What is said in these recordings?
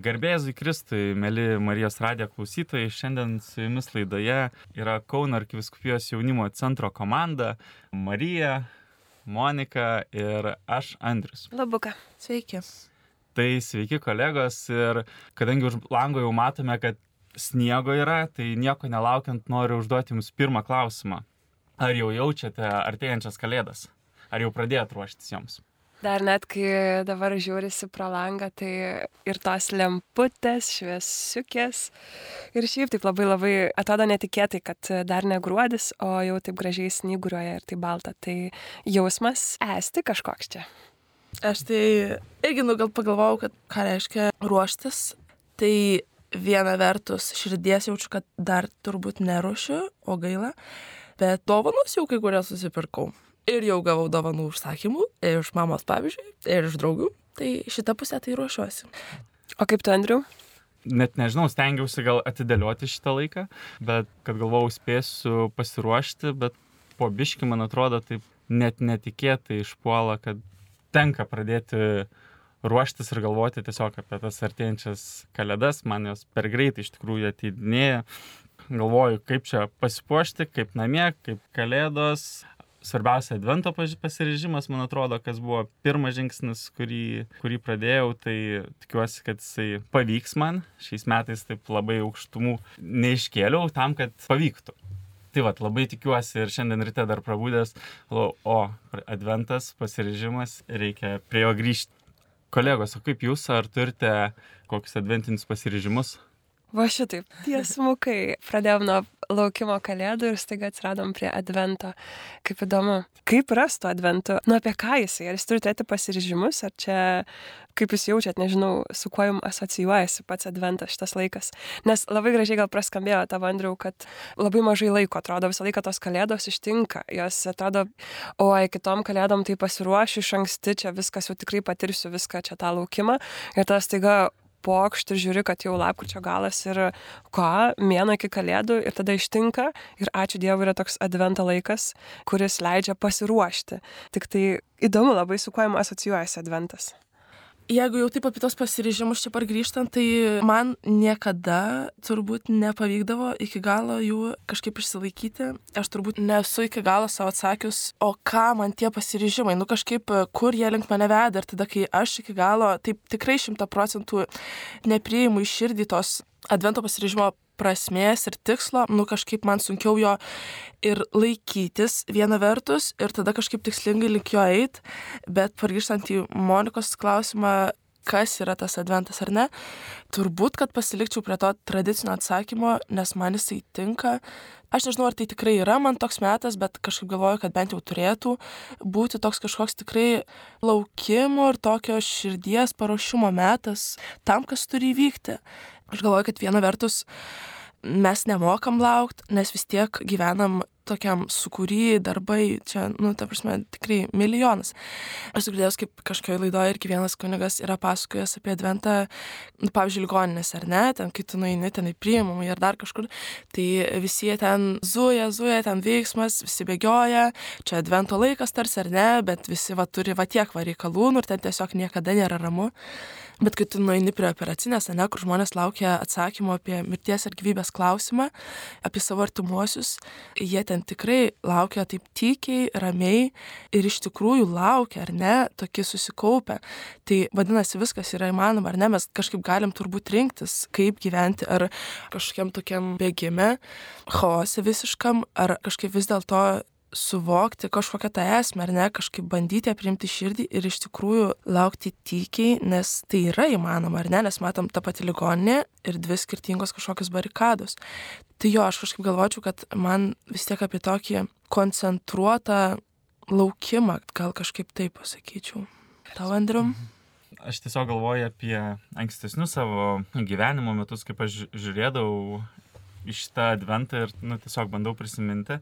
Garbėzui Kristui, mėly Marijos radijo klausytojai, šiandien su jumis laidoje yra Kauno arkiviskupijos jaunimo centro komanda Marija, Monika ir aš Andrius. Labuka. Sveiki. Tai sveiki kolegos ir kadangi už lango jau matome, kad sniego yra, tai nieko nelaukiant noriu užduoti jums pirmą klausimą. Ar jau jaučiate artėjančias kalėdas? Ar jau pradėjot ruoštis joms? Dar net kai dabar žiūrisi pro langą, tai ir tos lemputės, šviesiukės. Ir šiaip taip labai labai atrodo netikėtai, kad dar ne gruodis, o jau taip gražiai snyguriuoja ir tai balta. Tai jausmas esti kažkoks čia. Aš tai irgi nu gal pagalvojau, kad ką reiškia ruoštis. Tai viena vertus širdies jaučiu, kad dar turbūt neruošiu, o gaila. Bet dovanos jau kai kurias susipirkau ir jau gavau dovanų užsakymų ir iš mamos pavyzdžiui, ir iš draugų. Tai šitą pusę tai ruošiuosi. O kaip tu, Andriu? Net nežinau, stengiausi gal atidėlioti šitą laiką, bet kad galvojau spėsiu pasiruošti, bet po biški, man atrodo, taip net netikėtai išpuola, kad tenka pradėti ruoštis ir galvoti tiesiog apie tas artėjančias kalėdas, man jos per greitai iš tikrųjų ateidinėja. Galvoju, kaip čia pasipuošti, kaip namie, kaip kalėdos, svarbiausia advento pasiryžimas, man atrodo, kas buvo pirmas žingsnis, kurį, kurį pradėjau, tai tikiuosi, kad jisai pavyks man. Šiais metais taip labai aukštumų neiškėliau tam, kad pavyktų. Tai vad, labai tikiuosi ir šiandien ryte dar prabūdęs, o adventas, pasiryžimas, reikia prie jo grįžti. Kolegos, o kaip jūs, ar turite kokius adventinius pasiryžimus? Va šitaip, tiesmukai. Pradėjom nuo laukimo kalėdų ir staiga atsiradom prie advento. Kaip įdomu. Kaip rastų adventu? Nu apie ką jisai? Ar jis turi turėti pasiryžimus? Ar čia, kaip jūs jaučiat, nežinau, su kuo jums asocijuojasi pats adventas šitas laikas? Nes labai gražiai gal praskambėjo tavo, Andriu, kad labai mažai laiko atrodo, visą laiką tos kalėdos ištinka. Jos atrodo, oi, kitom kalėdom tai pasiruošiu iš anksti, čia viskas jau tikrai patirsiu viską čia tą laukimą. Ir tas taiga pokšt ir žiūri, kad jau lapkričio galas ir ką, mėno iki kalėdų ir tada ištinka ir ačiū Dievui yra toks advento laikas, kuris leidžia pasiruošti. Tik tai įdomu labai su kuo jums asocijuojasi adventas jeigu jau taip apie tos pasiryžimus čia pargrįžtant, tai man niekada turbūt nepavykdavo iki galo jų kažkaip išsilaikyti. Aš turbūt nesu iki galo savo atsakius, o ką man tie pasiryžimai, nu kažkaip kur jie link mane veda ir tada, kai aš iki galo taip tikrai šimta procentų nepriimu iš širdį tos advento pasiryžimo prasmės ir tikslo, nu kažkaip man sunkiau jo ir laikytis viena vertus ir tada kažkaip tikslingai link jo eit, bet pargrįžtant į Monikos klausimą, kas yra tas adventas ar ne, turbūt, kad pasilikčiau prie to tradicinio atsakymo, nes man jisai tinka. Aš nežinau, ar tai tikrai yra man toks metas, bet kažkaip galvoju, kad bent jau turėtų būti toks kažkoks tikrai laukimo ir tokio širdies paruošimo metas tam, kas turi įvykti. Aš galvoju, kad viena vertus mes nemokam laukt, nes vis tiek gyvenam tokiam sukūry, darbai, čia, nu, ta prasme, tikrai milijonas. Aš girdėjau, kaip kažkokioje laidoje irgi vienas kunigas yra pasakojęs apie adventą, nu, pavyzdžiui, ligoninės ar ne, ten, kai tu nueini ten į priimamą ir dar kažkur, tai visi jie ten zuja, zuja, ten veiksmas, visi bėgioja, čia advento laikas tarsi ar ne, bet visi va turi va tiek va reikalų, nu, ir ten tiesiog niekada nėra ramu. Bet kai tu nueini prie operacinės, ne, kur žmonės laukia atsakymo apie mirties ir gyvybės klausimą, apie savo artimuosius, jie ten tikrai laukia taip tykiai, ramiai ir iš tikrųjų laukia, ar ne, tokie susikaupę. Tai vadinasi, viskas yra įmanoma, ar ne, mes kažkaip galim turbūt rinktis, kaip gyventi, ar kažkokiam tokiam bėgime, chaose visiškam, ar kažkaip vis dėlto suvokti kažkokią tą esmę, ar ne, kažkaip bandyti aprimti širdį ir iš tikrųjų laukti tykiai, nes tai yra įmanoma, ar ne, nes matom tą patį ligoninę ir dvi skirtingos kažkokios barikados. Tai jo, aš kažkaip galvočiau, kad man vis tiek apie tokį koncentruotą laukimą, gal kažkaip taip pasakyčiau. Tau, Andriu? Mhm. Aš tiesiog galvoju apie ankstesnius savo gyvenimo metus, kaip aš žiūrėdavau iš tą adventą ir nu, tiesiog bandau prisiminti.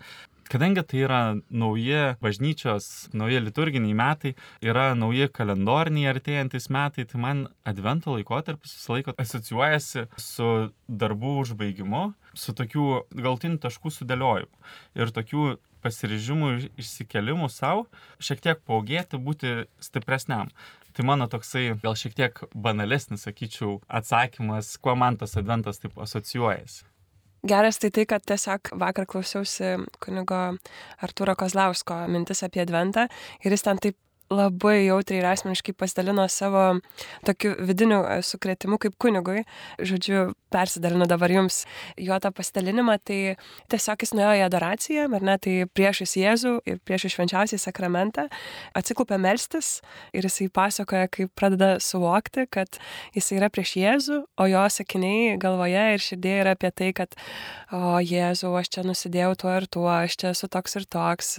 Kadangi tai yra nauji bažnyčios, nauji liturginiai metai, yra nauji kalendoriniai artėjantis metai, tai man advento laikotarpis visą laiką asocijuojasi su darbų užbaigimu, su tokių galtinių taškų sudėliojimu ir tokių pasiryžimų išsikelimu savo, šiek tiek paugėti, būti stipresniam. Tai mano toksai gal šiek tiek banalesnis, sakyčiau, atsakymas, kuo man tas adventas taip asocijuojasi. Geras tai tai, kad tiesiog vakar klausiausi kunigo Arturo Kozlausko mintis apie adventą ir jis ten taip labai jautriai ir asmeniškai pasidalino savo tokiu vidiniu e, sukretimu kaip kunigui. Žodžiu, persidalinu dabar jums jo tą pasidalinimą. Tai tiesiog jis nuėjo į adoraciją, ar ne, tai priešais Jėzų ir priešais švenčiausiai sakramentą atsiklupė melstis ir jisai pasakoja, kaip pradeda suvokti, kad jis yra prieš Jėzų, o jo sakiniai galvoje ir širdėje yra apie tai, kad, o Jėzau, aš čia nusidėjau tuo ir tuo, aš čia esu toks ir toks,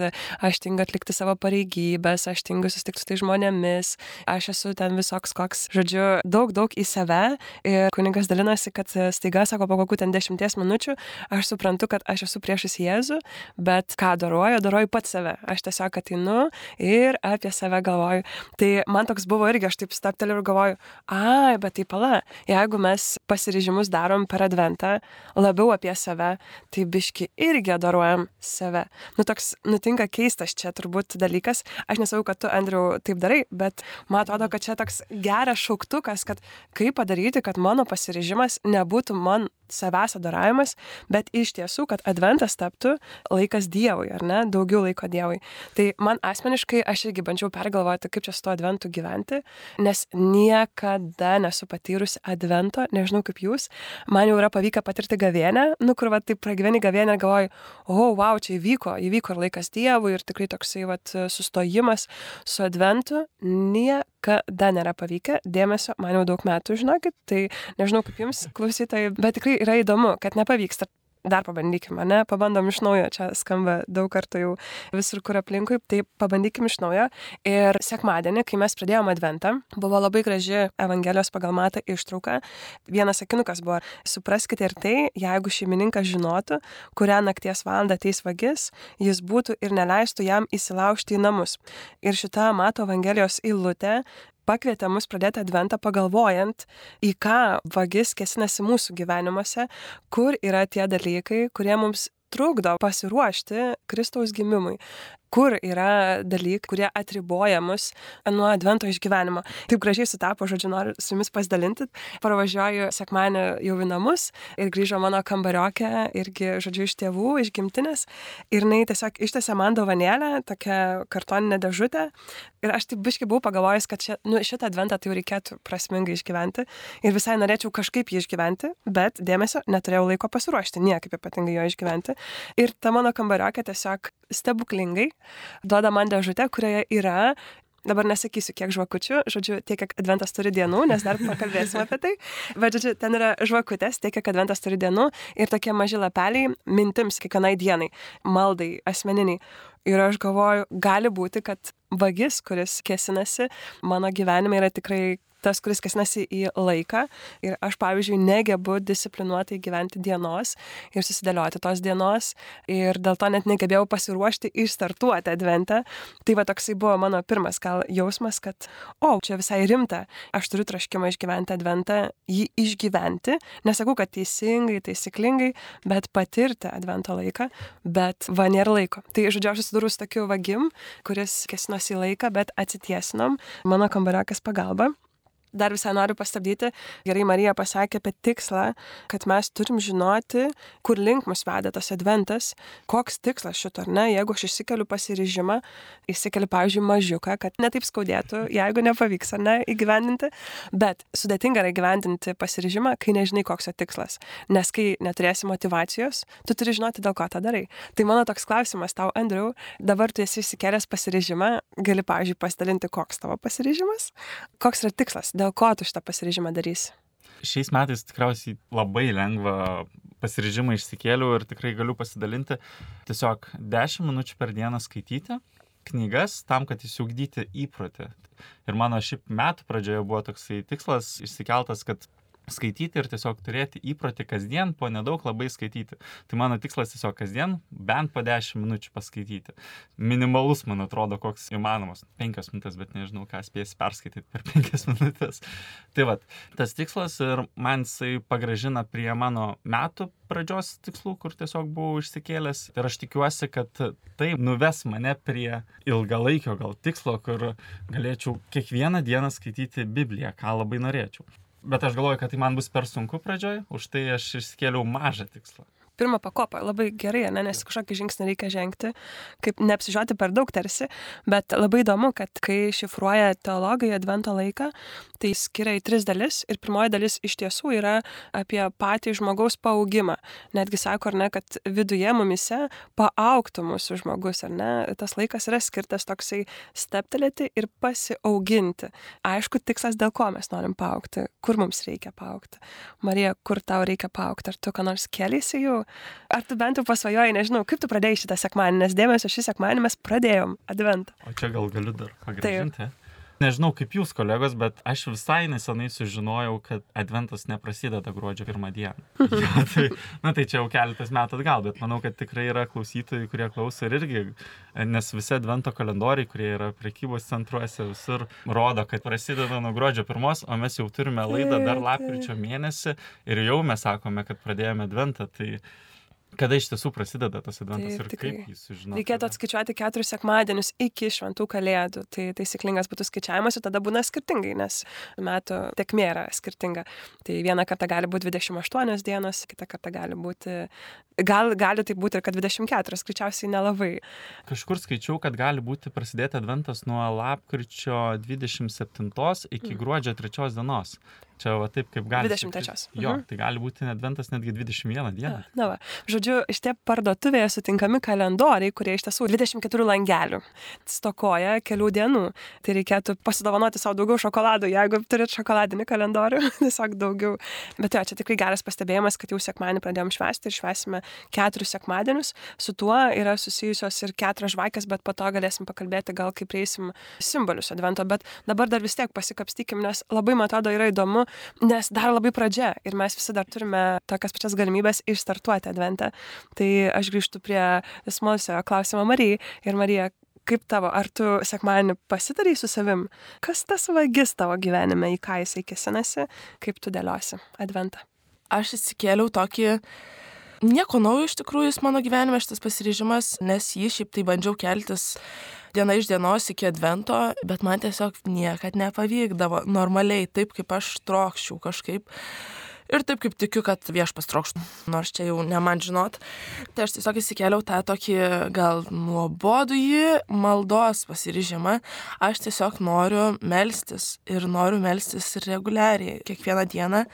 aš tingiu atlikti savo pareigybės, aš tingiu susitikti su tai žmonėmis, aš esu ten visoks koks, žodžiu, daug, daug į save. Ir kunigas dalinosi, kad staiga, sako, po kokių ten dešimties minučių, aš suprantu, kad aš esu priešas Jėzų, bet ką daroju, daroju pat save. Aš tiesiog ateinu ir apie save galvoju. Tai man toks buvo irgi, aš taip stapteliu ir galvoju, ai, bet tai pala, jeigu mes pasiryžimus darom per adventą, labiau apie save, tai biški irgi adoruojam save. Nu, toks nutinka keistas čia turbūt dalykas. Aš nesakau, kad tu, Andriu, taip darai, bet man atrodo, kad čia toks geras šauktukas, kad kaip padaryti, kad mano pasiryžimas nebūtų man savęs adoravimas, bet iš tiesų, kad adventas taptų laikas Dievui, ar ne, daugiau laiko Dievui. Tai man asmeniškai aš irgi bandžiau pergalvoti, kaip čia su tuo adventu gyventi, nes niekada nesu patyrusi advento, nežinau kaip jūs, man jau yra pavykę patirti gavienę, nu kur va taip pragyveni gavienę ir galvoju, o, oh, wow, čia įvyko, įvyko ir laikas Dievui ir tikrai toksai va sustojimas su adventu. Niekada nėra pavykę, dėmesio man jau daug metų, žinokit, tai nežinau kaip jums klausytojai, bet tikrai yra įdomu, kad nepavyksta. Dar pabandykime, ne? Pabandom iš naujo, čia skamba daug kartų jau visur kur aplinkui, tai pabandykim iš naujo. Ir sekmadienį, kai mes pradėjome adventą, buvo labai graži Evangelijos pagal matą ištrauka. Vienas sakinukas buvo, supraskite ir tai, jeigu šeimininkas žinotų, kurią nakties valandą ateis vagis, jis būtų ir neleistų jam įsilaužti į namus. Ir šita mato Evangelijos eilutė pakvietė mus pradėti adventą pagalvojant, į ką vagis kesinasi mūsų gyvenimuose, kur yra tie dalykai, kurie mums trukdo pasiruošti Kristaus gimimui kur yra dalykai, kurie atriboja mus nuo advento išgyvenimo. Taip gražiai sutapo, žodžiu, noriu su jumis pasidalinti. Parvažiuoju sekmanį jau į namus ir grįžo mano kambariokė, irgi, žodžiu, iš tėvų, iš gimtinės. Ir jinai tiesiog ištėse man dovanėlę, tokią kartoninę dėžutę. Ir aš taip biškai buvau pagalvojęs, kad čia, nu, šitą adventą tai jau reikėtų prasmingai išgyventi. Ir visai norėčiau kažkaip jį išgyventi, bet dėmesio neturėjau laiko pasiruošti, niekaip ypatingai jo išgyventi. Ir ta mano kambariokė tiesiog stebuklingai duoda man dėžutę, kurioje yra dabar nesakysiu, kiek žvakučių, žodžiu, tiek, kiek adventas turi dienų, nes dar pakalbėsime apie tai, bet, žodžiu, ten yra žvakutės, tiek, kiek adventas turi dienų ir tokie maži lapeliai mintims kiekvienai dienai, maldai, asmeniniai. Ir aš galvoju, gali būti, kad vagis, kuris kėsinasi mano gyvenime, yra tikrai tas, kuris kasnasi į laiką. Ir aš, pavyzdžiui, negebu disciplinuotai gyventi dienos ir susidėlioti tos dienos. Ir dėl to net negebėjau pasiruošti išstartuoti adventą. Tai va toksai buvo mano pirmas gal jausmas, kad, o, čia visai rimta. Aš turiu traškimą išgyventi adventą, jį išgyventi. Nesakau, kad teisingai, taisyklingai, bet patirti advento laiką. Bet va nėra laiko. Tai, žodžiu, aš susidūrus tokiu vagim, kuris kesinosi į laiką, bet atsitiesinom mano kambariakas pagalba dar visai noriu pastabdyti. Gerai, Marija pasakė apie tikslą, kad mes turim žinoti, kur link mus veda tas adventas, koks tikslas šito, ar ne, jeigu aš išsikeliu pasiryžimą, išsikeliu, pavyzdžiui, mažiuką, kad netaip skaudėtų, jeigu nepavyks, ar ne, įgyvendinti, bet sudėtinga yra įgyvendinti pasiryžimą, kai nežinai, koks jo tikslas. Nes kai neturėsi motivacijos, tu turi žinoti, dėl ko tą darai. Tai mano toks klausimas tau, Andriu, dabar tu esi išsikėlęs pasiryžimą, gali, pavyzdžiui, pasidalinti, koks tavo pasiryžimas, koks yra tikslas, dėl ko tu šitą pasiryžimą darysi? Šiais metais tikriausiai labai lengva pasiryžimą išsikėliau ir tikrai galiu pasidalinti tiesiog 10 minučių per dieną skaityti knygas tam, kad įsiugdyti įprotį. Ir mano šiaip metų pradžioje buvo toksai tikslas išsikeltas, kad skaityti ir tiesiog turėti įprotį kasdien po nedaug labai skaityti. Tai mano tikslas tiesiog kasdien bent po 10 minučių paskaityti. Minimalus, man atrodo, koks įmanomas. 5 minutės, bet nežinau, ką spėsi perskaityti per 5 minutės. Tai vad, tas tikslas ir man jisai pagražina prie mano metų pradžios tikslų, kur tiesiog buvau išsikėlęs. Ir aš tikiuosi, kad tai nuves mane prie ilgalaikio gal tikslo, kur galėčiau kiekvieną dieną skaityti Bibliją, ką labai norėčiau. Bet aš galvoju, kad tai man bus per sunku pradžioj, už tai aš išsikėliau mažą tikslą pirmą pakopą. Labai gerai, ne, nes kažkokį žingsnį reikia žengti, kaip neapsižiūrėti per daug tarsi, bet labai įdomu, kad kai šifruoja teologai advento laiką, tai skiria į tris dalis ir pirmoji dalis iš tiesų yra apie patį žmogaus paaugimą. Netgi sako, ar ne, kad viduje mumise paauktų mūsų žmogus, ar ne, tas laikas yra skirtas toksai steptelėti ir pasiauginti. Aišku, tikslas, dėl ko mes norim paaukti, kur mums reikia paaukti. Marija, kur tau reikia paaukti, ar tu ką nors keliasi jau, Ar tu bent jau pasvajoji, nežinau, kaip tu pradėjai šitą sekmanį, nes dėmesio šį sekmanį mes pradėjom adventą. O čia gal galiu dar pagrįžti. Nežinau kaip jūs, kolegos, bet aš visai nesenai sužinojau, kad adventas neprasideda gruodžio pirmą dieną. ja, tai, na tai čia jau keletas metų atgal, bet manau, kad tikrai yra klausytojai, kurie klauso ir irgi, nes visi advento kalendoriai, kurie yra prekybos centruose, visur rodo, kad prasideda nuo gruodžio pirmos, o mes jau turime laidą dar lapkričio mėnesį ir jau mes sakome, kad pradėjome adventą. Tai Kada iš tiesų prasideda tas adventas Taip, ir tikrai. kaip jis sužino? Reikėtų atskaičiuoti keturis sekmadienius iki šventų kalėdų. Tai taisyklingas būtų skaičiavimas ir tada būna skirtingai, nes metų tekmė yra skirtinga. Tai vieną kartą gali būti 28 dienos, kitą kartą gali būti, gal, gali tai būti ir kad 24, skaičiausiai nelabai. Kažkur skaičiau, kad gali būti prasidėti adventas nuo lapkričio 27 iki mm. gruodžio 3 dienos. Čia va taip, kaip gali. 23. Jo, mhm. tai gali būti adventas netgi 21 dieną. Na, va. Žodžiu, šitie parduotuvėje sutinkami kalendoriai, kurie iš tiesų 24 langelių stokoja kelių dienų. Tai reikėtų pasidovanoti savo daugiau šokoladų, jeigu turit šokoladinį kalendorių, tiesiog daugiau. Bet jo, čia tikrai geras pastebėjimas, kad jau sekmanį pradėjom švęsti ir švęsime keturis sekmadienius. Su tuo yra susijusios ir keturios žvakės, bet po to galėsim pakalbėti gal kaip prieisim simbolius advento. Bet dabar dar vis tiek pasikapstykim, nes labai, man atrodo, yra įdomu nes dar labai pradžia ir mes visi dar turime tokias pačias galimybės išstartuoti adventę. Tai aš grįžtu prie smalsiojo klausimo Marijai ir Marija, kaip tavo, ar tu sekmanį pasidarai su savim, kas tas vagis tavo gyvenime, į ką jisai kesinasi, kaip tu dėliosi adventą? Aš įsikėliau tokį Nieko naujo iš tikrųjų jis mano gyvenime šitas pasiryžimas, nes jį šiaip tai bandžiau keltis diena iš dienos iki advento, bet man tiesiog niekad nepavykdavo normaliai, taip kaip aš trokščiau kažkaip. Ir taip kaip tikiu, kad viešpas trokštų, nors čia jau ne man žinot. Tai aš tiesiog įsikėliau tą tokį gal nuobodųjį maldos pasiryžimą. Aš tiesiog noriu melstis ir noriu melstis reguliariai, kiekvieną dieną.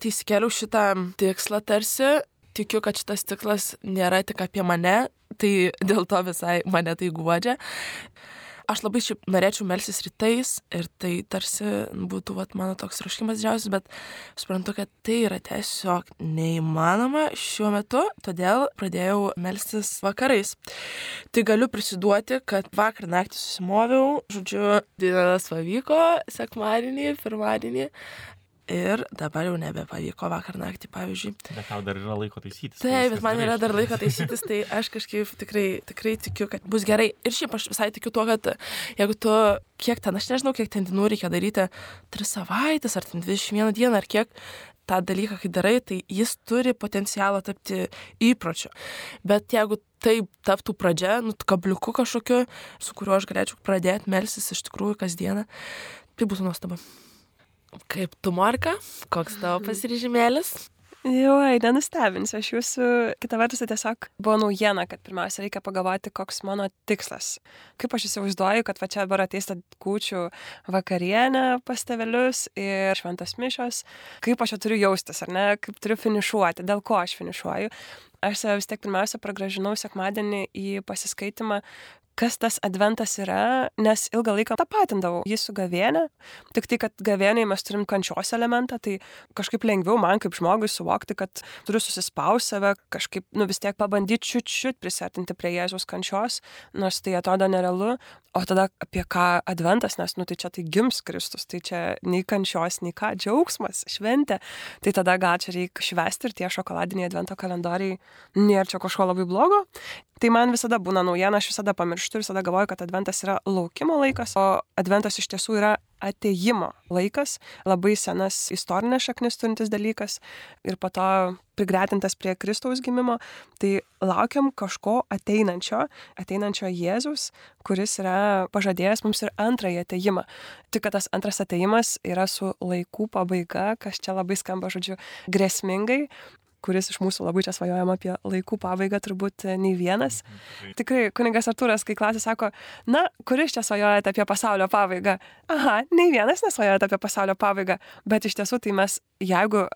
Tai įsikėliau šitą tikslą tarsi tikiu, kad šitas tikslas nėra tik apie mane, tai dėl to visai mane tai guodžia. Aš labai šiaip norėčiau melsis rytais ir tai tarsi būtų vat, mano toks raškimas didžiausias, bet suprantu, kad tai yra tiesiog neįmanoma šiuo metu, todėl pradėjau melstis vakarais. Tai galiu prisiduoti, kad vakar naktį susimoviau, žodžiu, dienas pavyko, sekmadienį, pirmadienį, ir dabar jau nebepavyko vakar naktį, pavyzdžiui. Bet tau dar yra laiko taisytis. Taip, bet man yra dar laiko taisytis, tai aš kažkaip tikrai, tikrai tikiu, kad bus gerai. Ir šiaip aš visai tikiu tuo, kad jeigu tu, kiek ten, aš nežinau, kiek ten dienų reikia daryti, 3 savaitės ar ten 21 dieną ar kiek, tą dalyką, kai darai, tai jis turi potencialą tapti įpročiu. Bet jeigu tai taptų pradžia, nu, kabliuku kažkokiu, su kuriuo aš galėčiau pradėti melsis iš tikrųjų kasdieną, tai būtų nuostaba. Kaip tu, Morka? Koks tavo pasiryžimėlis? Jau, nenustebinsiu, aš jūsų, kita vertus, tai tiesiog buvo naujiena, kad pirmiausia reikia pagalvoti, koks mano tikslas. Kaip aš įsivaizduoju, kad va čia dabar ateis ta kūčių vakarienė pas tevelius ir šventas mišos, kaip aš čia turiu jaustis, ar ne, kaip turiu finišuoti, dėl ko aš finišuoju. Aš vis tiek pirmiausia pragražinau sekmadienį į pasiskaitimą kas tas adventas yra, nes ilgą laiką tapatindavau jį su gavienė, tik tai, kad gavieniai mes turim kančios elementą, tai kažkaip lengviau man kaip žmogui suvokti, kad turiu susispausti save, kažkaip, nu vis tiek pabandyti čiut-čiut prisartinti prie Jėzaus kančios, nors tai atrodo nerealu, o tada apie ką adventas, nes, nu tai čia tai gims Kristus, tai čia nei kančios, nei ką, džiaugsmas, šventė, tai tada gal čia reikia švesti ir tie šokoladiniai advento kalendoriai nėra čia kažko labai blogo. Tai man visada būna naujiena, aš visada pamirštu ir visada galvoju, kad adventas yra laukimo laikas, o adventas iš tiesų yra ateimo laikas, labai senas istorinės šaknis turintis dalykas ir po to prigretintas prie Kristaus gimimo. Tai laukiam kažko ateinančio, ateinančio Jėzus, kuris yra pažadėjęs mums ir antrąjį ateimą. Tik kad tas antras ateimas yra su laikų pabaiga, kas čia labai skamba, žodžiu, grėsmingai, kuris iš mūsų labai čia svajojam apie laikų pabaigą, turbūt nei vienas. Tikrai, kuningas Artūras, kai klasė sako, na, kuris čia svajojate apie pasaulio pabaigą? Aha, nei vienas nesvajojate apie pasaulio pabaigą, bet iš tiesų tai mes, jeigu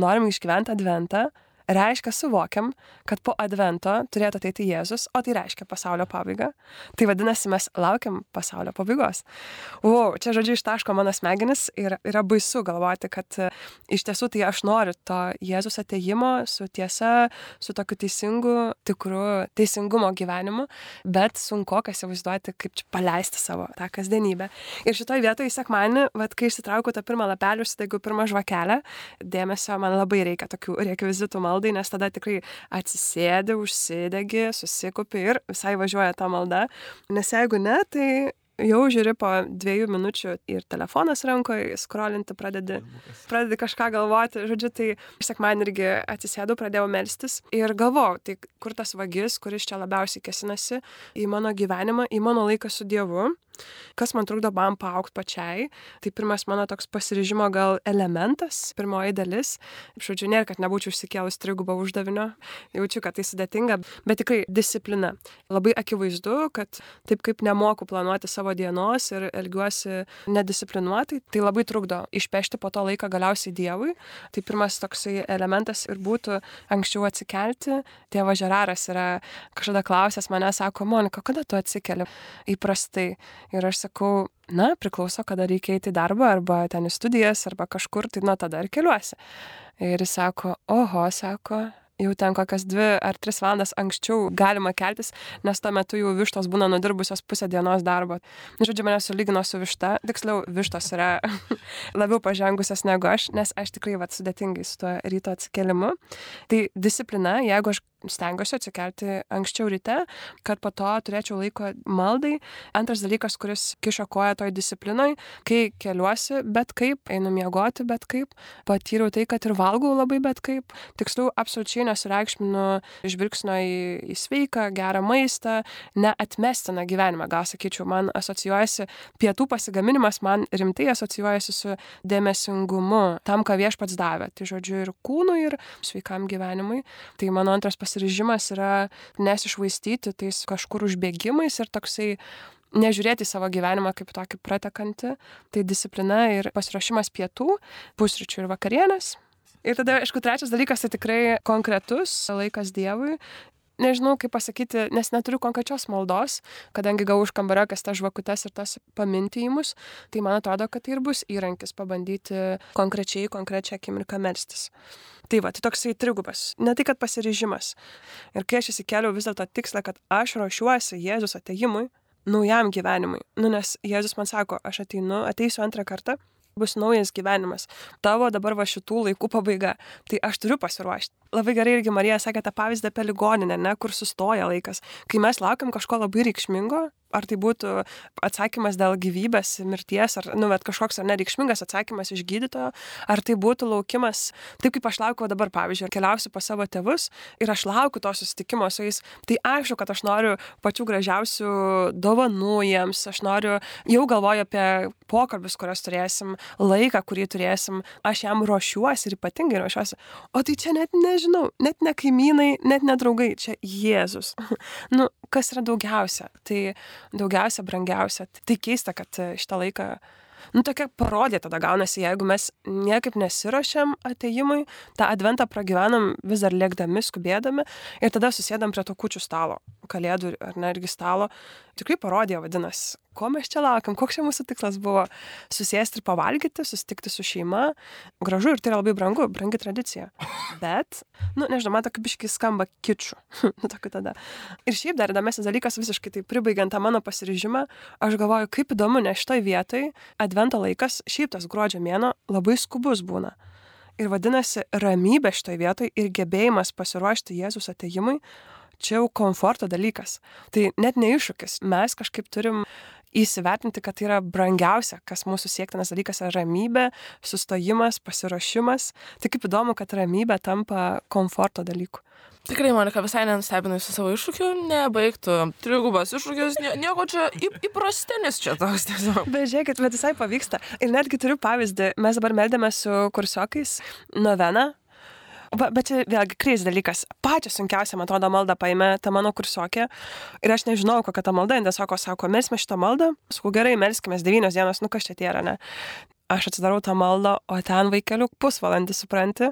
norim išgyventi adventą, reiškia suvokiam, kad po advento turėtų ateiti Jėzus, o tai reiškia pasaulio pabaigą. Tai vadinasi, mes laukiam pasaulio pabaigos. O, čia žodžiu ištaško mano smegenis ir yra baisu galvoti, kad e, iš tiesų tai aš noriu to Jėzus ateimo su tiesa, su tokiu teisingu, tikru teisingumo gyvenimu, bet sunku, kas įsivaizduoti, kaip paleisti savo tą kasdienybę. Ir šitoje vietoje sekmanį, vad kai išsitraukiau tą pirmą lapelį, užsidegau pirmą žvakelę, dėmesio man labai reikia tokių rekvizitų maldų maldai, nes tada tikrai atsisėdi, užsidegi, susikupi ir visai važiuoja ta malda. Nes jeigu ne, tai jau žiūri po dviejų minučių ir telefonas rankoje, skrolinti pradedi, pradedi kažką galvoti. Žodžiu, tai sekmanį irgi atsisėdau, pradėjau melstis ir galvojau, tai kur tas vagis, kuris čia labiausiai kesinasi į mano gyvenimą, į mano laiką su Dievu. Kas man trukdo man paaukti pačiai, tai pirmas mano toks pasiryžimo gal elementas, pirmoji dalis. Žodžiu, nėra, kad nebūčiau išsikėlus trigubą uždavinio, jaučiu, kad tai sudėtinga, bet tikrai disciplina. Labai akivaizdu, kad taip kaip nemoku planuoti savo dienos ir elgiuosi nedisciplinuotai, tai labai trukdo išpešti po to laiką galiausiai Dievui. Tai pirmas toksai elementas ir būtų anksčiau atsikelti. Tėvo Žeraras yra kažkada klausęs mane, sako, Monika, kada tu atsikeli įprastai? Ir aš sakau, na, priklauso, kada reikia eiti į darbą, arba ten į studijas, arba kažkur, tai nuo tada ir keliuosi. Ir jis sako, oho, sako, jau ten kokias dvi ar tris valandas anksčiau galima keltis, nes tuo metu jau vištos būna nudirbusios pusę dienos darbo. Žodžiu, mane sulygino su višta, tiksliau, vištos yra labiau pažengusios negu aš, nes aš tikrai vat sudėtingai su tuo ryto atsikelimu. Tai disciplina, jeigu aš stengiuosi atsikelti anksčiau ryte, kad po to turėčiau laiko maldai. Antras dalykas, kuris kiša koją toj disciplinoj, kai keliuosi, bet kaip, einu miegoti, bet kaip, patyriau tai, kad ir valgau labai bet kaip. Tiksliau, absoliučiai nesureikšminu žvilgsnio į, į sveiką, gerą maistą, neatmestiną gyvenimą. Gal sakyčiau, man asocijuojasi pietų pasigaminimas, man rimtai asocijuojasi su dėmesingumu tam, ką viešpats davė. Tai žodžiu ir kūnui, ir sveikam gyvenimui. Tai mano antras pasiryžimas yra nesišvaistyti tais kažkur užbėgimais ir toksai nežiūrėti savo gyvenimą kaip tokį pratekantį, tai disciplina ir pasiruošimas pietų, pusryčių ir vakarienės. Ir tada, aišku, trečias dalykas tai tikrai konkretus laikas Dievui. Nežinau, kaip pasakyti, nes neturiu konkrečios maldos, kadangi gavau už kambario kas tas žvakutes ir tas pamintijimus, tai man atrodo, kad tai ir bus įrankis pabandyti konkrečiai, konkrečią akimirką melstis. Tai va, tai toksai trigubas, ne tai, kad pasiryžimas. Ir kai aš įsikėliau vis dėlto tikslą, kad aš ruošiuosi Jėzus ateimui, naujam gyvenimui. Nu, nes Jėzus man sako, aš ateinu, ateisiu antrą kartą bus naujas gyvenimas. Tavo dabar va šitų laikų pabaiga. Tai aš turiu pasiruošti. Labai gerai irgi Marija sakė tą pavyzdį apie ligoninę, ne, kur sustoja laikas. Kai mes laukiam kažko labai reikšmingo, ar tai būtų atsakymas dėl gyvybės, mirties, ar, nu, bet kažkoks ar nereikšmingas atsakymas iš gydytojo, ar tai būtų laukimas, taip kaip aš laukiu dabar, pavyzdžiui, keliausiu pas savo tėvus ir aš laukiu to susitikimo su jais, tai aišku, kad aš noriu pačių gražiausių dovanų jiems, aš noriu, jau galvoju apie pokalbius, kuriuos turėsim, laiką, kurį turėsim, aš jam ruošiuosi ir ypatingai ruošiuosi. O tai čia net nežinau, net ne kaimynai, net ne draugai, čia Jėzus. nu, kas yra daugiausia? Tai daugiausia, brangiausia. Tai keista, kad šitą laiką nu, tokia parodė tada gaunasi, jeigu mes niekaip nesiuošiam ateimui, tą adventą pragyvenam vis dar lėkdami, skubėdami ir tada susėdam prie to kučių stalo, kalėdų ar netgi stalo. Tikrai parodė, vadinasi, ko mes čia laukiam, koks čia mūsų tikslas buvo - susėsti ir pavalgyti, susitikti su šeima. Gražu ir tai yra labai brangu, brangi tradicija. Bet, nu, nežinau, man tokia biškai skamba kičių. nu, tokiu tada. Ir šiaip dar įdomesnis dalykas, visiškai tai pribaigiant tą mano pasiryžimą, aš galvoju, kaip įdomu, nes šitoj vietoj advento laikas, šiaip tas gruodžio mėno labai skubus būna. Ir vadinasi, ramybė šitoj vietoj ir gebėjimas pasiruošti Jėzus ateimui čia jau komforto dalykas. Tai net ne iššūkis. Mes kažkaip turim įsivertinti, kad tai yra brangiausia, kas mūsų siektinas dalykas yra ramybė, sustojimas, pasiruošimas. Tai kaip įdomu, kad ramybė tampa komforto dalyku. Tikrai, Monika, visai nenustebinai su savo iššūkiu, nebaigtų. Trigubas iššūkis, nie, nieko čia į, įprastinis čia toks tiesiog. Bet žiūrėkit, bet visai pavyksta. Ir netgi turiu pavyzdį, mes dabar meldėme su kursiokais noveną Va, bet čia vėlgi kreis dalykas. Pačią sunkiausią, man atrodo, maldą paėmė ta mano kursiokė. Ir aš nežinau, kokia ta malda. Indė sako, sako, mes šitą maldą. Sakau, gerai, melskime devynios dienos, nu kas čia tie yra, ne? Aš atsidarau tą maldą, o ten vaikeliuk pusvalandį, supranti.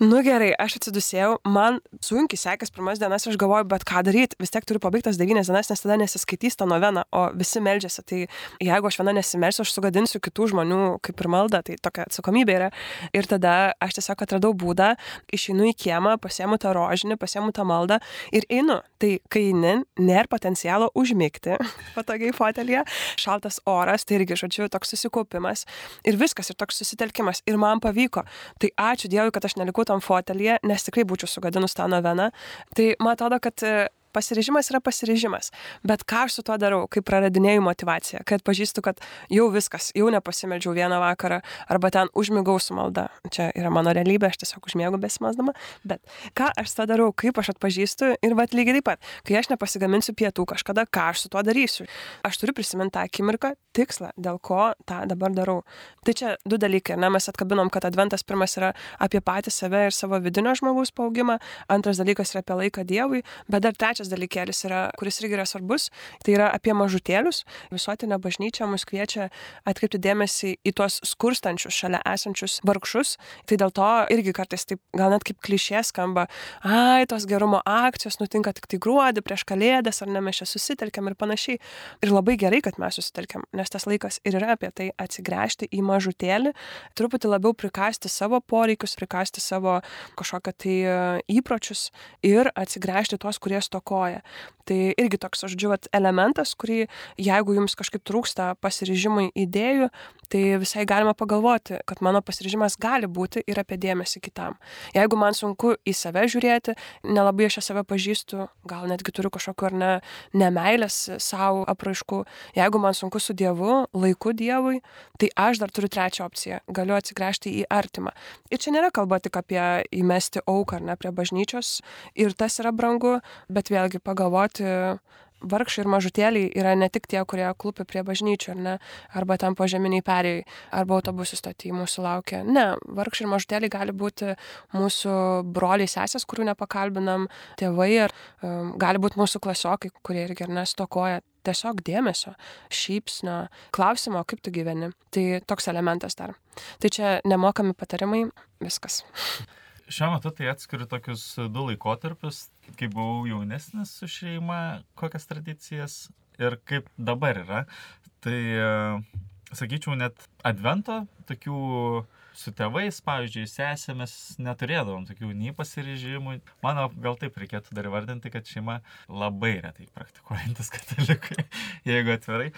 Nu gerai, aš atsidusėjau, man sunkiai sekės pirmas dienas, aš galvoju, bet ką daryti, vis tiek turiu pabaigtas devynias dienas, nes tada nesiskaitys tą noveną, o visi meldžiasi. Tai jeigu aš viena nesimelsiu, aš sugadinsiu kitų žmonių kaip ir maldą, tai tokia atsakomybė yra. Ir tada aš tiesiog atradau būdą, išeinu į kiemą, pasiemu tą rožinį, pasiemu tą maldą ir einu. Tai kai eini, nėra potencialo užmygti patogiai fotelėje, šaltas oras, tai irgi, žodžiu, toks susikaupimas ir viskas, ir toks susitelkimas. Ir man pavyko. Tai ačiū Dievui, kad aš nelikau tam fotelyje, nes tikrai būčiau sugadinus tą noveną. Tai man atrodo, kad pasiryžimas yra pasiryžimas. Bet ką aš su tuo darau, kai praradinėjau motivaciją, kad pažįstu, kad jau viskas, jau nepasimeldžiau vieną vakarą, arba ten užmigau su malda. Čia yra mano realybė, aš tiesiog užmėgau besimasdama. Bet ką aš tuo darau, kaip aš atpažįstu ir vad lygiai taip pat, kai aš nepasigaminsiu pietų kažkada, ką aš su tuo darysiu. Aš turiu prisiminti tą akimirką, tikslą, dėl ko tą dabar darau. Tai čia du dalykai, ne, mes atkabinom, kad adventas pirmas yra apie patį save ir savo vidinio žmogaus paugimą, antras dalykas yra apie laiką Dievui, bet dar trečias trečias dalykėlis yra, kuris irgi yra svarbus, tai yra apie mažutėlius. Visuotinė bažnyčia mus kviečia atkreipti dėmesį į tuos skurstančius, šalia esančius vargšus. Tai dėl to irgi kartais taip, gal net kaip klišė skamba, ai, tos gerumo akcijos nutinka tik tai gruodį prieš kalėdas, ar ne mes čia susitelkiam ir panašiai. Ir labai gerai, kad mes susitelkiam, nes tas laikas ir yra apie tai atsigręžti į mažutėlį, truputį labiau prikasti savo poreikius, prikasti savo kažkokią tai e, įpročius ir atsigręžti tuos, kurie stoko stokoja. Tai irgi toks, aš žodžiu, elementas, kurį jeigu jums kažkaip trūksta pasiryžimui idėjų, tai visai galima pagalvoti, kad mano pasiryžimas gali būti ir apie dėmesį kitam. Jeigu man sunku į save žiūrėti, nelabai aš save pažįstu, gal netgi turiu kažkokiu ar ne nemailės savo apraiškų, jeigu man sunku su Dievu, laiku Dievui, tai aš dar turiu trečią opciją - galiu atsigręžti į artimą. Ir čia nėra kalba tik apie įmesti auką ar ne prie bažnyčios, ir tas yra brangu, bet vėlgi pagalvoti, vargšai ir mažutėliai yra ne tik tie, kurie klupi prie bažnyčių, ar ne, arba ten požeminiai perėjai, arba autobusų stotyje mūsų laukia. Ne, vargšai ir mažutėliai gali būti mūsų broliai sesės, kurių nepakalbinam, tėvai, ar um, gali būti mūsų klasiokai, kurie irgi ir nestokoja tiesiog dėmesio, šypsnio, klausimo, kaip tu gyveni. Tai toks elementas dar. Tai čia nemokami patarimai, viskas. Šiuo metu tai atskiriu tokius du laikotarpius, kai buvau jaunesnis su šeima, kokias tradicijas ir kaip dabar yra. Tai, sakyčiau, net advento tokių su tėvais, pavyzdžiui, sesėmis neturėdavom tokių nei pasiryžimų. Mano gal taip reikėtų dar vardinti, kad šeima labai retai praktikuojantis katalikai, jeigu atvirai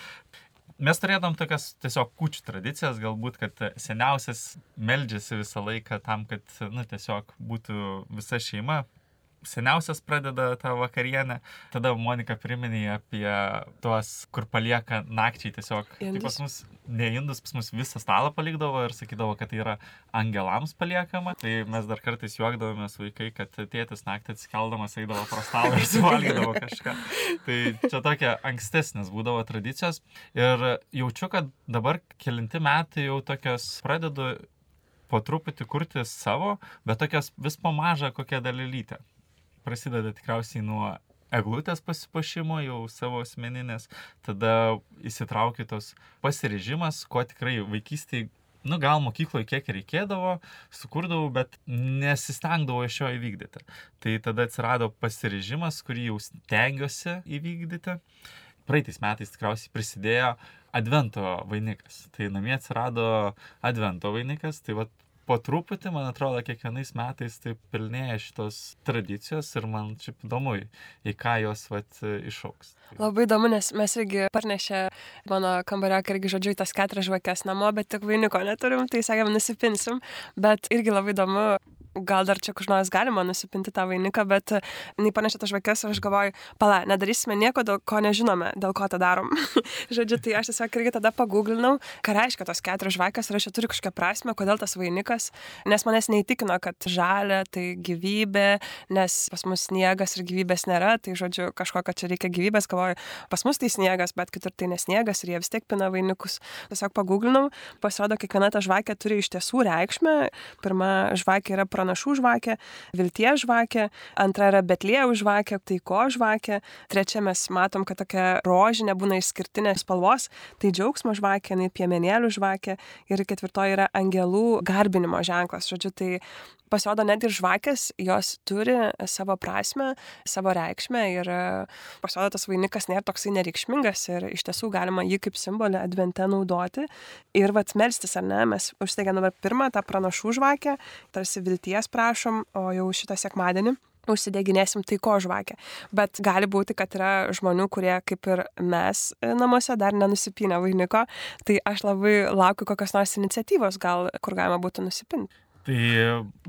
mes turėdavom tokias tiesiog kučių tradicijas, galbūt, kad seniausias meldžiasi visą laiką tam, kad, nu, tiesiog būtų visa šeima seniausias pradeda tą vakarienę. Tada Monika priminė apie tuos, kur palieka nakčiai tiesiog. Tai pas mus, ne indus, pas mus visą stalą palikdavo ir sakydavo, kad tai yra angelams paliekama. Tai mes dar kartais juokdavomės vaikai, kad tėtis naktį atsikeldamas eidavo pro stalą ir suvalgydavo kažką. Tai čia tokia ankstesnės būdavo tradicijos. Ir jaučiu, kad dabar kelinti metai jau tokios pradedu po truputį kurti savo, bet tokias vis po mažą kokią dalelytę prasideda tikriausiai nuo eglutės pasipašimo jau savo asmeninės, tada įsitraukiu tos pasirežimas, ko tikrai vaikystėje nu gal mokykloje kiek reikėdavo, sukurdavau, bet nesistengdavau iš jo įvykdyti. Tai tada atsirado pasirežimas, kurį jau stengiuosi įvykdyti. Praeitais metais tikriausiai prisidėjo Advento vainikas. Tai namie atsirado Advento vainikas, tai vat po truputį, man atrodo, kiekvienais metais taip pilnėja šitos tradicijos ir man čia įdomu, į ką jos vat, išauks. Labai įdomu, nes mes irgi parnešė mano kambario, irgi žodžiu, tas keturias žvakes namo, bet tik vainiko neturim, tai sakėm, nusipinsim, bet irgi labai įdomu gal dar čia kažkas galima nusipinti tą vainiką, bet jinai panešė tas žvakes ir aš galvoju, pala, nedarysime nieko, dėl ko nežinome, dėl ko tą darom. Žodžiu, tai aš tiesiog irgi tada paguglinau, ką reiškia tos keturios žvakės ir aš čia turiu kažkokią prasme, kodėl tas vainikas, nes manęs neįtikino, kad žalia tai gyvybė, nes pas mus sniegas ir gyvybės nėra, tai žodžiu, kažko, kad čia reikia gyvybės, galvoju, pas mus tai sniegas, bet kitur tai nesniegas ir jie vis tiek pina vainikus. Tiesiog paguglinau, pasirodo, kiekviena ta žvakė turi iš tiesų reikšmę. Pirma žvakė yra pranašų žvakė, vilties žvakė, antra yra betlėjų žvakė, taiko žvakė, trečia mes matom, kad tokia rožinė būna išskirtinės spalvos, tai džiaugsmo žvakė, nei piemenėlių žvakė ir ketvirtoji yra angelų garbinimo ženklas. Žodžiu, tai pasirodo net ir žvakės, jos turi savo prasme, savo reikšmę ir pasirodo tas vainikas nėra toksai nereikšmingas ir iš tiesų galima jį kaip simbolį advente naudoti ir vat melstis, ar ne, mes užsteigėm dabar pirmą tą pranašų žvakę, tarsi vilties prašom, o jau šitą sekmadienį užsideginėsim taiko žvakę. Bet gali būti, kad yra žmonių, kurie kaip ir mes namuose dar nenusipinę vainiko, tai aš labai laukiu kokios nors iniciatyvos, gal kur galima būtų nusipinti. Tai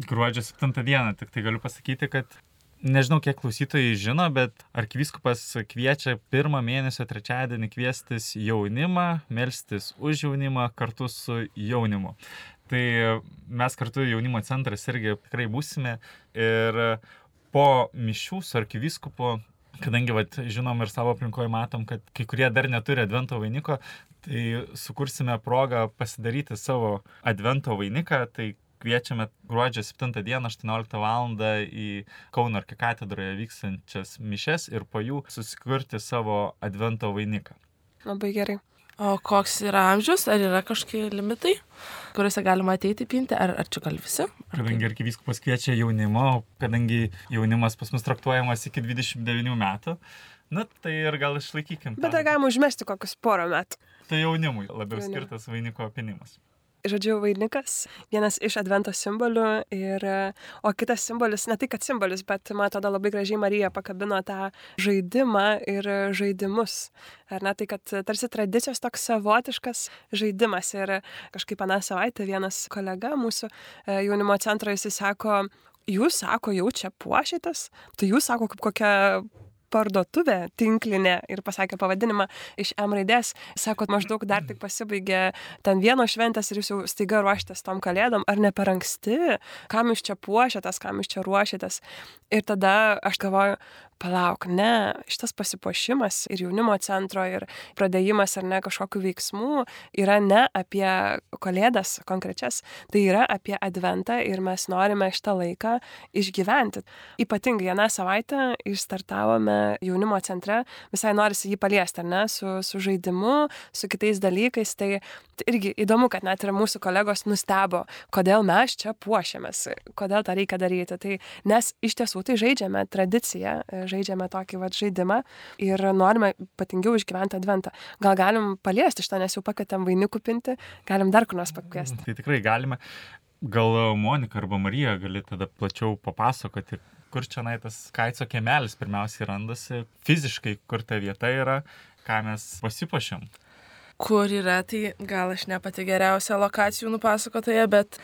gruodžio 7 dieną, tik tai galiu pasakyti, kad nežinau, kiek klausytojai žino, bet arkivyskupas kviečia pirmą mėnesio trečiadienį kviestis jaunimą, melstis už jaunimą kartu su jaunimu. Tai mes kartu jaunimo centras irgi tikrai būsime ir po mišių su arkivyskupu kadangi vat, žinom ir savo aplinkoje matom, kad kai kurie dar neturi advento vainiko, tai sukursime progą pasidaryti savo advento vainiką, tai kviečiame gruodžio 7 dieną 18 val. į Kauno arkikatedroje vykstančias mišes ir po jų susikurti savo advento vainiką. Labai gerai. O koks yra amžius, ar yra kažkokie limitai, kuriuose galima ateiti pinti, ar, ar čia gal visi? Kadangi arkivyskupas kviečia jaunimo, kadangi jaunimas pas mus traktuojamas iki 29 metų, na tai ir gal išlaikykim. Bet dar galima užmesti kokius porą metų. Tai jaunimui labiau Jaunimui. skirtas vainiko apinimas žodžiu, vainikas, vienas iš advento simbolių, ir, o kitas simbolis, ne tai kad simbolis, bet man atrodo labai gražiai Marija pakabino tą žaidimą ir žaidimus. Ar ne tai, kad tarsi tradicijos toks savotiškas žaidimas. Ir kažkaip aną savaitę vienas kolega mūsų e, jaunimo centro, jis sako, jūs, sako, jau čia puošytas, tai jūs, sako, kaip kokia parduotuvė tinklinė ir pasakė pavadinimą iš M raidės, sako, maždaug dar tik pasibaigė ten vienos šventės ir jūs jau staiga ruoštės tom kalėdom, ar ne per anksti, kam jūs čia puošiatės, kam jūs čia ruošiatės. Ir tada aš galvoju, palauk, ne, šitas pasipuošimas ir jaunimo centro ir pradėjimas ar ne kažkokių veiksmų yra ne apie kalėdas konkrečias, tai yra apie adventą ir mes norime šitą laiką išgyventi. Ypatingai vieną savaitę išstartavome jaunimo centre, visai norisi jį paliesti, ar ne, su, su žaidimu, su kitais dalykais, tai irgi įdomu, kad net ir mūsų kolegos nustebo, kodėl mes čia puošiamės, kodėl tą reikia daryti. Tai, nes iš tiesų tai žaidžiame tradiciją, žaidžiame tokį va, žaidimą ir norime ypatingiau išgyventi adventą. Gal galim paliesti šitą, nes jau pakvietėm vainikų pinti, galim dar kur nors pakviesti. Tai tikrai galime. Gal Monika arba Marija gali tada plačiau papasakoti, kur čia tas kaico kiemelis pirmiausiai randasi, fiziškai kur ta vieta yra, ką mes pasipašėm kur yra, tai gal aš ne pati geriausia lokacijų nupasakotoja, bet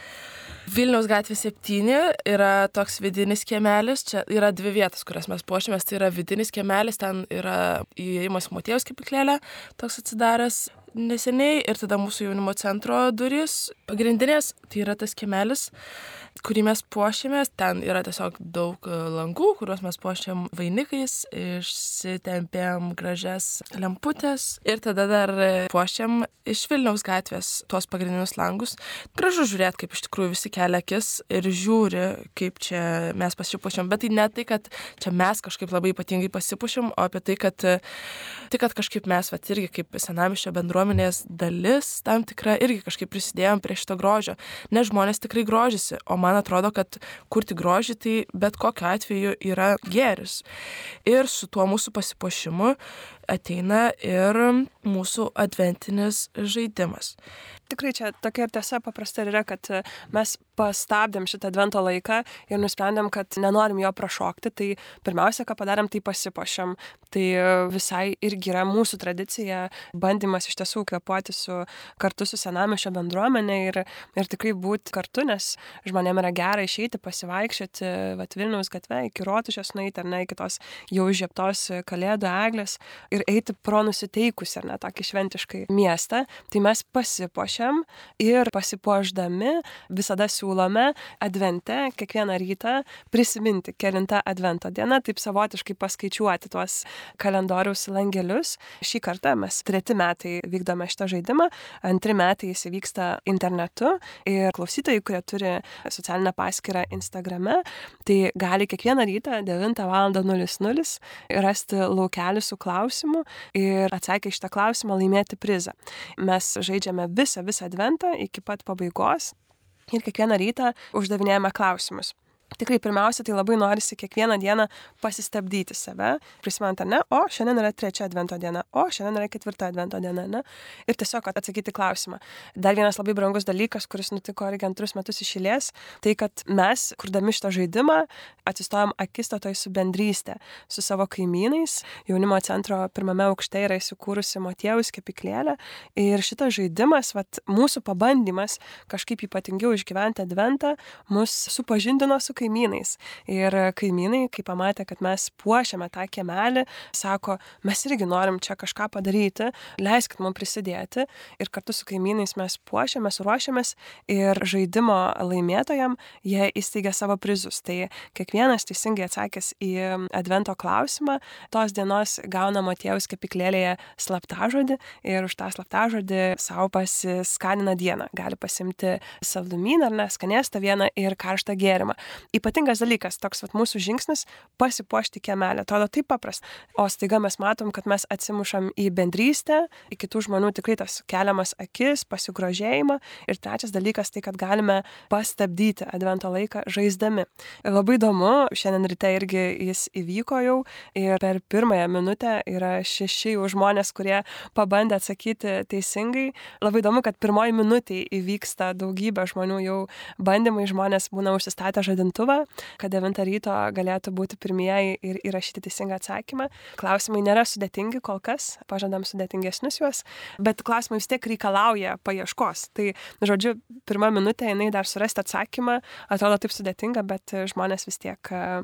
Vilniaus gatvė 7 yra toks vidinis kiemelis, čia yra dvi vietos, kurias mes puošėmės, tai yra vidinis kiemelis, ten yra įėjimas motėjus kepyklėlė, toks atsidaręs, neseniai ir tada mūsų jaunimo centro durys pagrindinės, tai yra tas kiemelis, kurį mes puošėmės. Ten yra tiesiog daug e, langų, kuriuos mes puošėm vainikais, išsitempėm gražias lemputės ir tada dar e, puošėm iš Vilniaus gatvės tuos pagrindinius langus. Gražu žiūrėti, kaip iš tikrųjų visi kelia akis ir žiūri, kaip čia mes pasipuošėm. Bet tai ne tai, kad čia mes kažkaip labai ypatingai pasipuošėm, o apie tai, kad, tai, kad kažkaip mes, va, irgi kaip senamišio bendruomenės dalis, tam tikra irgi kažkaip prisidėjom prie šito grožio. Nes žmonės tikrai grožisi, o man atrodo, kad kurti grožį tai bet kokiu atveju yra geris. Ir su tuo mūsų pasipuošimu ateina ir mūsų adventinis žaidimas tikrai čia tokia ir tiesa paprasta yra, kad e, mes pastabdėm šitą advento laiką ir nusprendėm, kad nenorim jo prašokti, tai pirmiausia, ką padarėm, tai pasipošiam. Tai e, visai irgi yra mūsų tradicija, bandymas iš tiesų kvepuoti su, kartu su senamišio bendruomenė ir, ir tikrai būti kartu, nes žmonėm yra gera išeiti, pasivaikščioti, vat Vilniaus gatve, iki Rotušės nueiti ar ne, iki tos jau žieptos kalėdų eglės ir eiti pro nusiteikusi, ar ne, tokį šventiškai miestą. Tai mes pasipošiam ir pasipuošdami visada siūlome advente kiekvieną rytą prisiminti, kelinta advento diena, taip savotiškai paskaičiuoti tuos kalendoriaus langelius. Šį kartą mes treti metai vykdome šitą žaidimą, antri metai jis vyksta internetu ir klausytojai, kurie turi socialinę paskyrą Instagrame, tai gali kiekvieną rytą 9 val. 00 rasti laukelį su klausimu ir atsakę šitą klausimą laimėti prizą. Mes žaidžiame visą visą adventą iki pat pabaigos ir kiekvieną rytą uždavinėjame klausimus tikrai pirmiausia, tai labai norisi kiekvieną dieną pasistabdyti save, prisimant, ne, o šiandien yra trečia advento diena, o šiandien yra ketvirta advento diena, ne, ir tiesiog atsakyti klausimą. Dar vienas labai brangus dalykas, kuris nutiko irgi antrus metus išėlės, tai kad mes, kurdami šitą žaidimą, atsistojom akistatoje su bendrystė, su savo kaimynais. Jaunimo centro pirmame aukšte yra įsikūrusi Motiejaus kepiklėlė. Ir šitas žaidimas, vat, mūsų pabandymas kažkaip ypatingiau išgyventi adventą, mus supažindino su kaimynais. Ir kaimynai, kai pamatė, kad mes puošiame tą kiemelį, sako, mes irgi norim čia kažką padaryti, leiskit mums prisidėti. Ir kartu su kaimynais mes puošiamės, ruošiamės ir žaidimo laimėtojam jie įsteigia savo prizus. Tai kiekvienas teisingai atsakęs į advento klausimą, tos dienos gauna Matėjaus kepiklėlėje slaptažodį ir už tą slaptažodį savo pasiskanina dieną. Gali pasimti saldumyną ar ne, skanėstą vieną ir karštą gėrimą ypatingas dalykas, toks vat, mūsų žingsnis - pasipuošti kiemelį. Atrodo taip paprasta. O staiga mes matom, kad mes atsimušam į bendrystę, į kitų žmonių tikrai tas keliamas akis, pasigrožėjimą. Ir trečias dalykas - tai, kad galime pastabdyti advento laiką žaisdami. Ir labai įdomu, šiandien ryte irgi jis įvyko jau ir per pirmąją minutę yra šeši jau žmonės, kurie pabandė atsakyti teisingai. Labai įdomu, kad pirmoji minutė įvyksta daugybė žmonių jau bandymai, žmonės būna užsistatę žadintuvą naikintuvą, kad 9 ryto galėtų būti pirmieji ir įrašyti teisingą atsakymą. Klausimai nėra sudėtingi kol kas, pažadam sudėtingesnius juos, bet klausimai vis tiek reikalauja paieškos. Tai, žodžiu, pirmą minutę jinai dar surasti atsakymą, atrodo taip sudėtinga, bet žmonės vis tiek e,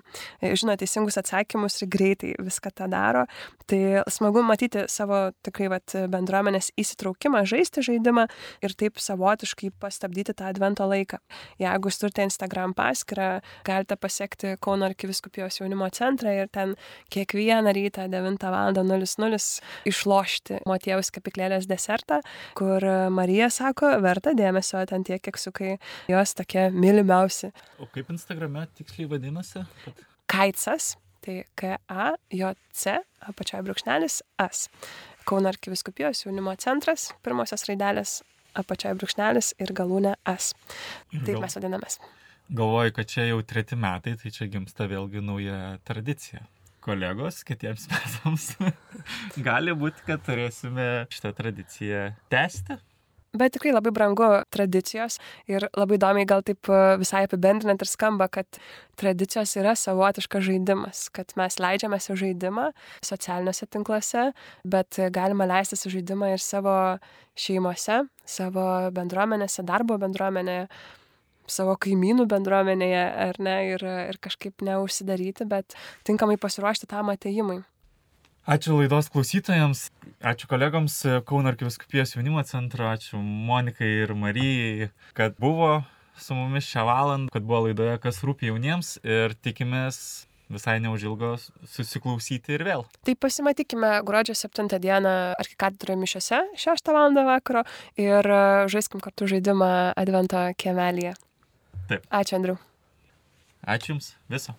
žino teisingus atsakymus ir greitai viską tą daro. Tai smagu matyti savo tikrai vat, bendruomenės įsitraukimą, žaisti žaidimą ir taip savotiškai pastabdyti tą advento laiką. Jeigu jūs turite Instagram paskyrą, galite pasiekti Kauno arkiviskupijos jaunimo centrą ir ten kiekvieną rytą 9 val. 00 išlošti motiejaus kapiklėlės desertą, kur Marija sako, verta dėmesio, ten tie keksiukai jos tokie mylimiausi. O kaip Instagrame tiksliai vadinasi? Kad... Kaicas, tai K-A-J-C, apačioje brūkšnelis S. Kauno arkiviskupijos jaunimo centras, pirmosios raidelės apačioje brūkšnelis ir galūnė S. Taip mes vadinamės galvoju, kad čia jau treti metai, tai čia gimsta vėlgi nauja tradicija. Kolegos, kitiems metams gali būti, kad turėsime šitą tradiciją tęsti. Bet tikrai labai brangu tradicijos ir labai įdomiai gal taip e, visai apibendrinant ir skamba, kad tradicijos yra savotiškas žaidimas, kad mes leidžiamės į žaidimą socialiniuose tinkluose, bet galima leistis į žaidimą ir savo šeimose, savo bendruomenėse, darbo bendruomenėje savo kaimynų bendruomenėje, ar ne, ir, ir kažkaip neužsidaryti, bet tinkamai pasiruošti tam ateimui. Ačiū laidos klausytojams, ačiū kolegoms Kauno arkiviskupijos jaunimo centro, ačiū Monikai ir Marijai, kad buvo su mumis šią valandą, kad buvo laidoje, kas rūpi jauniems ir tikimės visai neužilgo susiklausyti ir vėl. Tai pasimatykime gruodžio 7 dieną arkikatedroje mišiose 6 val. vakaro ir žaiskim kartu žaidimą Advento kiemelėje. Taip. Ačiū, Andriu. Ačiū Jums viso.